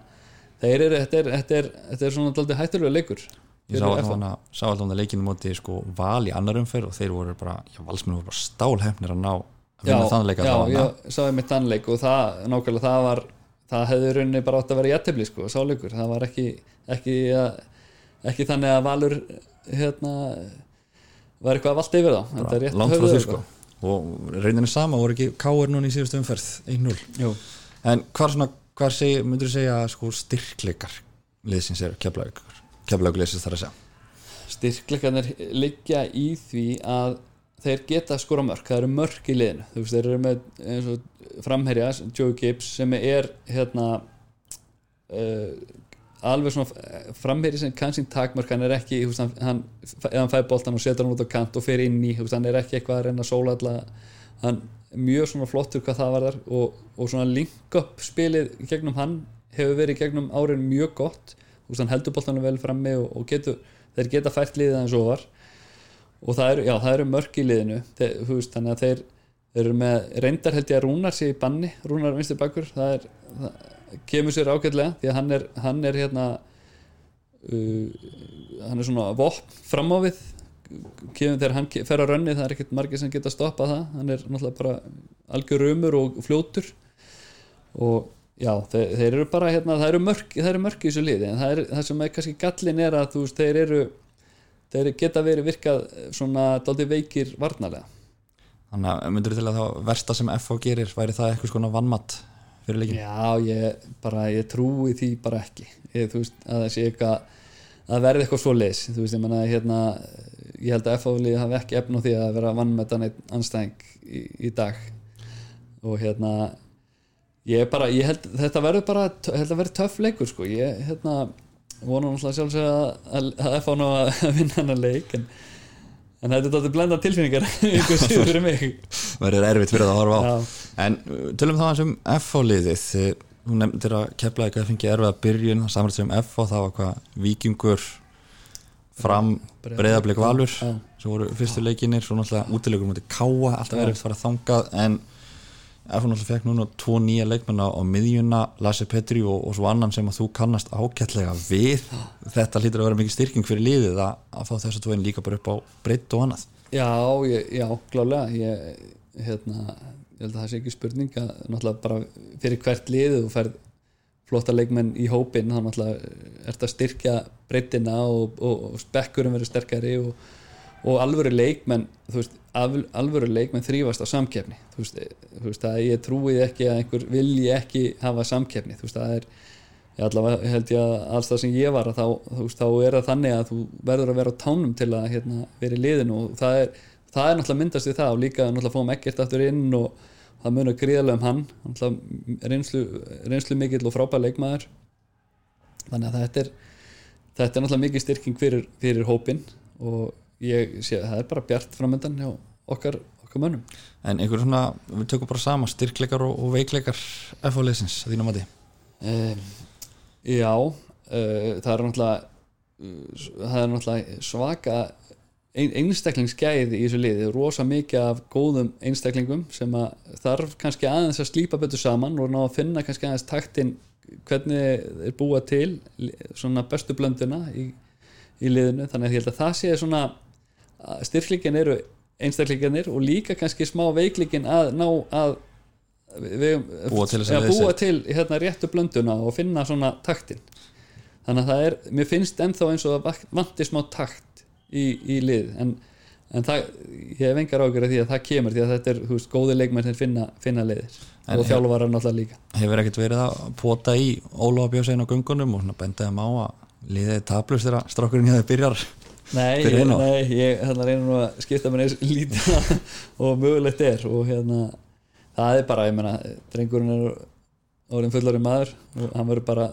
þeir eru, þetta er, þetta er, þetta er svona daldið hættulega leikur Ég sá alltaf alltaf hana leikinu móti sko val í annar umferð og þeir voru bara, já, valsmenn voru bara stálhefnir að ná að vinna þann leika já, ég sá ég mitt tannleik og það, nákvæmlega það var það hefði rauninni bara átt að vera jættibli sko, sáleikur, það var ekki ekki, ekki þannig að Valur hérna var eitthvað vald yfir þá Þetta er rétt langt frá því sko. Og reyndinni sama voru ekki káir núna í síðustu umferð 1-0 Jú. en hvað svona, hvað segi, myndur þú segja sko styrkleikar liðsins eru keflaugur, keflaugur liðsins þar að segja. Styrkleikarnir liggja í því að þeir geta skora mörk, það eru mörk í liðinu. Þú veist, þeir eru með eins og framherja Joe Gibbs sem er hérna uh, alveg svona framherji sem kann sín takmörk. Hann er ekki, veist, hann, ef hann fæði boltan og setur hann út á kant og fer inn í veist, hann er ekki eitthvað að reyna að sóla alla hann er mjög svona flottur hvað það var þar og, og svona link-up spilið gegnum hann hefur verið gegnum árin mjög gott. Veist, hann heldur boltanum vel frammi og, og getur, þeir geta fært liðið eins og var og það eru, já, það eru mörk í liðinu. Þeir, veist, þannig að þeir eru með reyndar held ég að Rúnar sé í banni. Rúnar vinstir bakur það, er, það kemur sér ágætlega því að hann er, hann er hérna uh, hann er svona vopn fram á við kemur þegar hann fer á rönni það er ekkert margir sem geta stoppað það. Hann er náttúrulega bara algjör rumur og fljótur. Og já, þeir, þeir eru bara hérna, það eru mörk, það eru mörk í þessu liði en það, er, það sem er kannski gallin er að þú veist, þeir eru þeir geta verið virkað svona dálítið veikir varnarlega. Þannig að myndur til að þá versta sem FH gerir væri það eitthvað svona vannmatt fyrir leikin Já, ég bara, ég trúi því bara ekki. Ég, veist, að það sé eitthvað að verði eitthvað svo leis þú veist, ég menna, hérna ég held að FH-lið hafi ekki efn á því að vera vann með þannig anstæðing í, í dag. Og hérna ég bara, ég held, þetta verður bara held að verður töff leikur, sko. Ég, hérna, vona náttúrulega sjálfsög að, að, að FH ná að vinna hann að leik en, en þetta er þetta blenda tilfinningar einhver síður fyrir mig. Verður erfitt fyrir það að horfa á. Já. en uh, tölum þá eins um FH liðið. Þið- þú nefndir að kepla eitthvað að fengi erfið byrjun, samrætt sem FH það var hvað vikingur fram breyðablik valur svo voru fyrstu leikinir, svo náttúrulega útilegur mútið káa, alltaf erfitt að fara þangað en FH náttúrulega fekk núna tvo nýja leikmenn á, miðjuna Lasse Petri og, og svo annan sem að þú kannast ágætlega við. Þetta hlýtur að vera mikið styrking fyrir liðið að, að fá þessu tvoin líka bara upp á breytt og annað. Já, ég, já, klálega ég, hérna, ég held að það sé ekki spurning að náttúrulega bara fyrir hvert lið og færð flotta leikmenn í hópin þá náttúrulega ert að styrkja breytina og, og, og spekkurum verður sterkari og, og alvöru leikmenn veist, al- alvöru leikmenn þrýfast á samkeppni. Þú veist, þú veist að ég trúi ekki að einhver vilji ekki hafa samkeppni. Þú veist, það er ég allavega held ég að alls það sem ég var að þá, veist, þá er það þannig að þú verður að vera á tánum til að hérna, vera í liðinu og það er, það er náttúrulega myndast við það og líka náttúrulega fáum ekkert aftur inn og það munar gríðarlega um hann. Náttúrulega reynslu, reynslu mikill og frábær leikmaður. Þannig að þetta er þetta er náttúrulega mikið styrking fyrir, fyrir hópin og ég sé að það er bara bjart framöndan hjá okkar, okkar mönnum. En einhver svona, við tökum bara sama styrkleikar og, og veikleikar FH-leysins að þínu mati? Um, Já uh, það er náttúrulega það er náttúrulega svaka einstaklingsgæði í þessu liði rosa mikið af góðum einstaklingum sem að þarf kannski aðeins að slípa betur saman og ná að finna kannski aðeins taktin hvernig er búa til svona bestu blönduna í, í liðinu þannig að ég held að það sé svona styrklingin eru einstaklingarnir og líka kannski smá veikligin að ná að við, Búa til liðsheild. búa til hérna, réttu blönduna og finna svona taktin þannig að það er, mér finnst ennþá eins og það vanti smá takt í, í lið. En, en það, ég hef engar ágjör af því að það kemur því að þetta er, þú veist, góði leikmenn sem finna, finna liðir En og þjálfarar náttúrulega líka. hefur ekkert verið að pota í Ólafa Björnsegin á gungunum og svona benda þeim á að liðið tablust þegar strákurinn þeir byrjar? Nei, ég, nei, ég hérna reyna nú að skipta mér eins lítið og mögulegt er. Og hérna það er bara, ég meina, drengurinn er orðin fullari maður og hann verður bara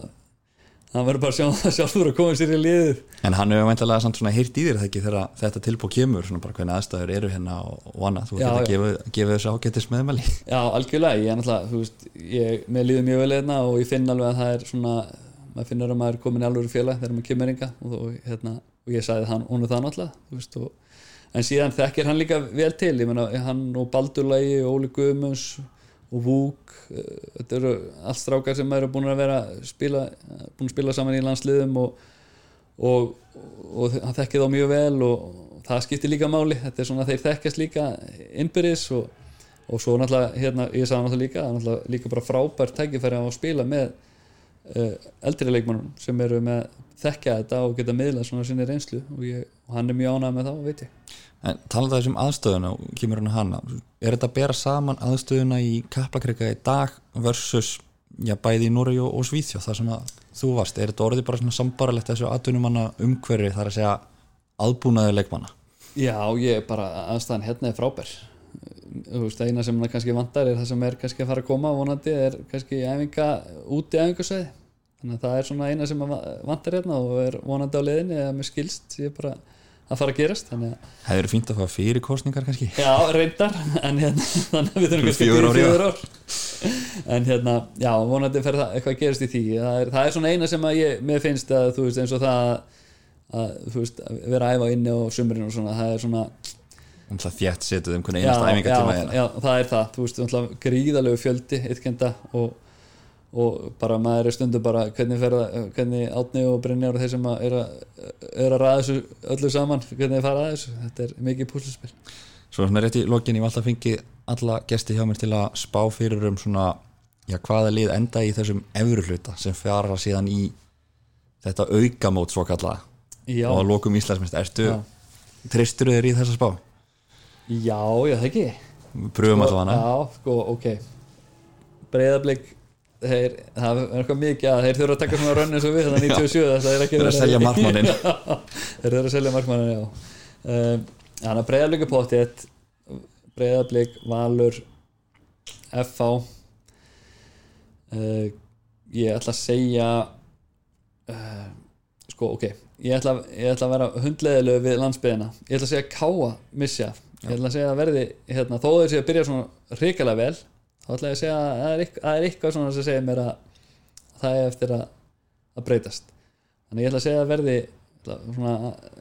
hann verður bara að sjá það sjálfur að koma sér í liðið. En hann hefur væntalega samt svona heyrt í þér ekki þegar þetta tilbúð kemur svona bara hvernig aðstæður eru hérna og, og annað. Þú Já, já. gefa, gefa þessu ágættis meðmæli. Já, algjörlega, ég er náttúrulega, veist ég, mér líður mjög vel hérna og ég finn alveg að það er svona, maður finnur að maður er komin í alvöru félag þegar maður kemur inga og, og, hérna, og ég sagði hann, hún er það náttúrulega en síðan þekkir hann líka vel til, ég meina, hann og Baldurlægi og Óli Guðmunds og Vúk eh, þetta eru allt strákar sem eru búin að vera spila, búin að spila saman í landsliðum og, og, og hann þekkir þá mjög vel og, það skiptir líka máli, þetta er svona þeir þekkjast líka innbyrðis og og svo náttúrulega, hérna, ég sagði náttúrulega líka náttúrulega líka bara frábært tækifæri á að spila með eldri leikmannum sem eru með þekkja þetta og geta miðlað svona sinni reynslu og, ég, og hann er mjög ánægð með það, veit ég. En talað þessum aðstöðuna og kemur hann hana er þetta að bera saman aðstöðuna í Kaplakrika í dag versus já, bæði í Núri og, og Svíþjóð þar sem að þú varst, er þetta orðið bara svona sambaralegt þessu atvinnumanna umhverfi þar að segja aðbúnaði leikmanna? Já, ég er bara aðstæðan hérna er frábær þú veist, eina sem það kannski vantar er það sem er kannski að fara að koma vonandi er kannski æfinga út í æfingasæði þannig að það er svona eina sem að vantar hérna og er vonandi á leiðinni eða með skilst ég er bara að fara að gerast að hefur fínt að fá fyrir kostningar kannski. Já, reyndar en hérna, þannig að við þurfum kannski að já. fjögur ár. En hérna, já, vonandi fer það eitthvað gerist í því, það er, það er svona eina sem að ég, mér finnst að, þú veist, eins og það að, þú veist, að vera að æfa inni og sumurinn og svona, það er svona um það þjætt setuð um hvernig einasta æfingatíma já, er já, það er það, þú veist, náttúrulega gríðalegu fjöldi ytkenda og, og bara maður er stundu bara hvernig hvernig Átni og Brynjar og þeir sem að er að, er að ræða þessu öllu saman, hvernig þeir fara að þessu? Þetta er mikið púsluspil Svo svona rétt í lokin ég var alltaf fengið alla gesti hjá mér til að spá fyrir um svona já, hvaða lið enda í þessum efru hluta sem fjara síðan í þetta aukamót svo kalla Já, og að lokum Já. treystur þér í þessa spá? Já, já, það ekki. Pröfum alltaf hana. Já, sko, ok. Breiðablík þeir, það er eitthvað mikið að þeir þurfa að taka svona rönn eins og við þannig 97 það er ekki Þeir eru að selja markmanninn. Já, þeir þurfa að selja markmannin, já. Um, Þannig að Breiðablík er pottið Breiðablík, Valur FH uh, Ég ætla að segja uh, sko, ok. Ég ætla, ég ætla að vera hundleðilegu við landsbyðina ég ætla að segja káa missja ég ætla að segja að verði hérna, þó þeir séu að byrja svona hrikalega vel þá ætla ég að segja að það er, eitthvað, það er eitthvað svona sem segir mér að það er eftir að, að breytast. Þannig ég ætla að segja að verði svona,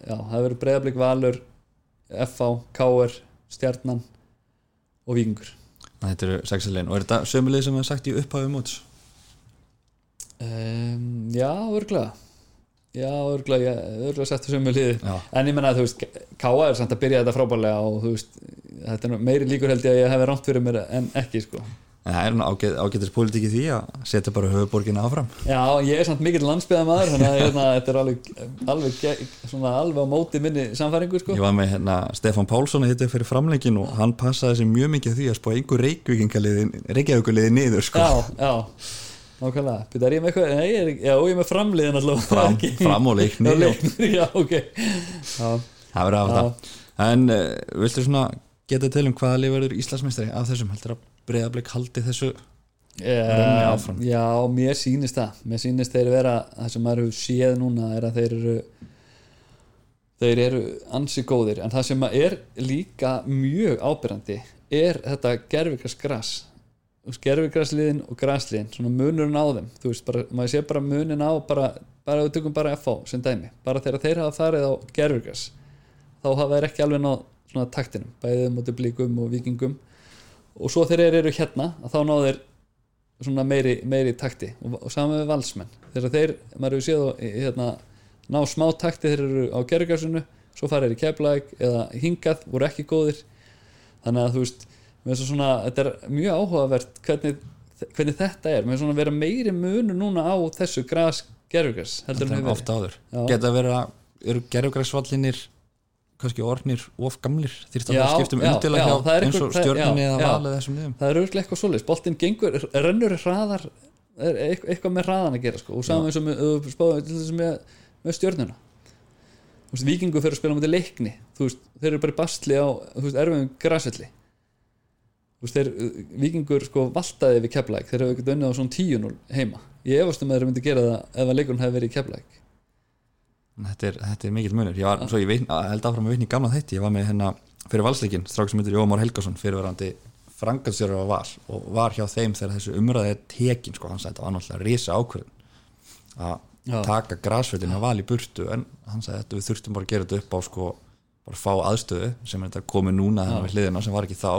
já, það verður breyðablík valur FH, KR, Stjarnan og Víkingur. Þetta eru sexalegin og er þetta sömulið sem við sagt í upphæfum móts? um, Já, örglega Já, örglega, ég örglega settu sömu liði. En ég menna að þú veist, K.A. er samt að byrja þetta frábærlega og þú veist, þetta er meiri líkur held ég að ég hefði rámt fyrir mér en ekki sko. En það er nú ágæt, ágætis pólitík í því að setja bara höfuborgina áfram. Já, ég er samt mikill landsbyðamaður þannig að hérna, þetta er alveg, alveg, svona, alveg á móti minni samfæringu sko. Ég var með hérna, Stefán Pálsson að hitta fyrir framleikin og hann passaði sér mjög mikið því að spá einhver reykjavíkuliði nákvæmlega. Býta, er ég með eitthvað? Nei, ég er, já, ég er með framliðin alltaf Fram- fram og leikni Já, já, ok. Já, Það verður af það. En uh, viltu svona geta til um hvaða lið verður Íslandsmeistari af þessum? Heldur að breyðablik haldi þessu Renni áfram. Já, mér sýnist það. Mér sýnist þeir vera, það sem maður hefur séð núna er að þeir eru þeir eru ansi góðir. En það sem er líka mjög ábyrrandi er þetta gerfikast gras skerfigræsliðin og græsliðin svona munurinn á þeim. Þú veist, bara, maður sé bara munin á bara, bara við tökum bara FH sem dæmi. Bara þegar þeir hafa farið á gerfigræs þá hafa þeir ekki alveg náð svona taktinum, bæðið mútið blíkum og vikingum og svo þegar þeir eru hérna að þá náðu þeir svona meiri, meiri takti. Og, og saman með valsmenn. Þegar þeir, maður hefur séð og, hérna, ná smá takti þeir eru á gerfigræsinu svo farið þeir í keflæk eða hingað, voru ekki góðir. Þannig að þú veist svona, þetta er mjög áhugavert hvernig, hvernig þetta er. Með svona vera meiri munu núna á þessu græs gerfugræs heldur en ofta áður. Já. Geta verið að, eru gerfugræsvallinir kannski orðnir of gamlir? Þýrt að Já, það skiptum já, já, það er eins og já, eða valið þessum liðum? Það er auðvitað eitthvað svoleiðis, boltinn gengur rennur hraðar er eitthvað, með hraðan að gera sko. og saman eins og með, spáðum með, með veist, vikingu fyrir að spila á mútið leikni. Veist, þeir eru bara í bastli á erfiðum græsvelli þeir, vikingur sko valtaði við keflæk, þeir hefur ekkert unnið á svona 10-0 heima, ég efast um að þeir myndi gera það ef að leikurinn hefði verið keflæk Þetta er, þetta er mikill munur. Ég var, svo ég veit, held áfram að vitna í gamla þætti. Ég var með hérna fyrir valsleikin strák sem heitir Jómar Helgason fyrirverandi frangansstjórar á val og var hjá þeim þegar þessu umræði tekin sko, hann sagði þetta var náttúrulega risa ákvörðun að taka grasveitin að val í burtu en hann sagði þetta við þurftum bara að gera þetta upp á sko, bara fá aðstöðu sem er þetta komið núna þannig við hliðina sem var ekki þá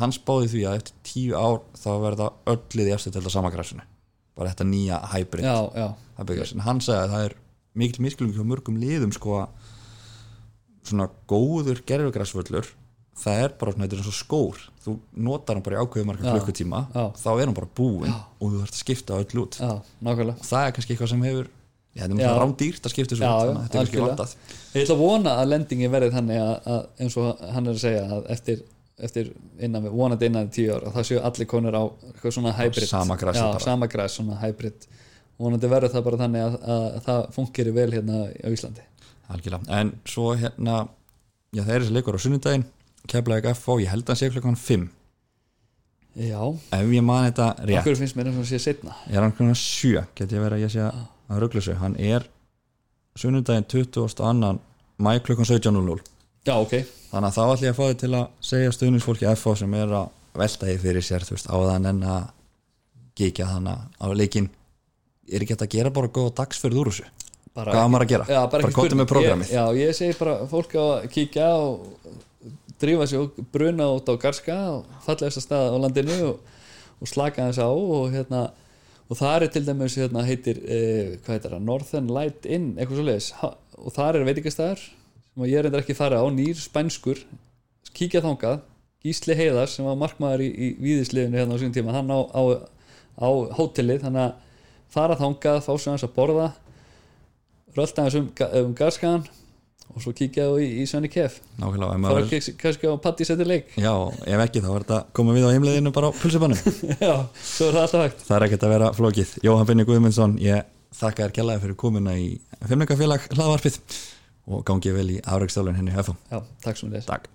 hann spáði því að eftir tíu ár þá verða öll liði eftir þetta sama grasinu bara þetta nýja hybrid já, já, hann sagði að það er mikil miskilungi hjá mörgum liðum sko að svona góður gerfugræsvöllur það er bara svona, þetta er eins og skór. Þú notar hann bara í ákveðu marga klukkutíma þá er hann bara búinn og þú þarfst að skipta öll út. Já, það er kannski eitthvað sem hefur já, þetta er náttúrulega rándýrt að skipta að þetta er algjörlega. vantað. Ég ætla að vona að lendingi verði þannig að, að eins og hann er að segja að eftir, eftir innan við, vonandi innan við tíu ár að það séu allir konur á svona hybrid. sama grasi Já, sama græs, svona hybrid. Vonandi verður það bara þannig að, að, að það fungir vel hérna á Íslandi. Algjörlega. en svo hérna já, það er þessi leikur á sunnudaginn keflaðið FO, ég held að sé klukkan 5 Já, ef ég man þetta rétt. Okkur finnst mér eins og sé setna er hann klukkan 7 get ég verið að ég sé að, að ruggla sig. Hann er sunnudaginn 22. mæ klukkan 17.00 Já, ok, þannig að þá ætlum ég að fá þið til að segja stuðningsfólki FO sem er að velta því fyrir sér þú veist, áðan en að kíkja þannig á leikin er ekki hægt að gera bara góða dagsferð úr þessu bara Hvað maður að gera? Já, bara, spurning. með prógrammið. Ég- Já, ég segi bara fólk að kíkja og drífa sig og bruna út á Garska og falla þess að stað á landinu og, og slaka þess á og hérna og það er til dæmis hérna heitir eh, hvað heitir það, Northern Light Inn eitthvað svo leiðis og það er veitingastæður sem ég er reyndar ekki fara á, nýr spænskur kíkja þangað Gísli Heiðar sem var markmaður í, í víðisliðinu hérna á sín tíma, hann á, á, á hótelið, þannig að fara þangað, fá sér hans að borða rölda hans um, um garskaðan og svo kíkja þú í, í Svenni Kef maður ekki kannski á Patti seti leik. Já, ef ekki þá er þetta komið við á heimleiðinu bara á pulsibannum já, svo er það alltaf hægt. Það er ekkert að vera flókið. Jóhann Binni Guðmundsson, ég þakka þér kjallaði fyrir komuna í Femningafélag hlaðvarpið og gangi vel í afrækstálun henni FO já, takk svo þess Takk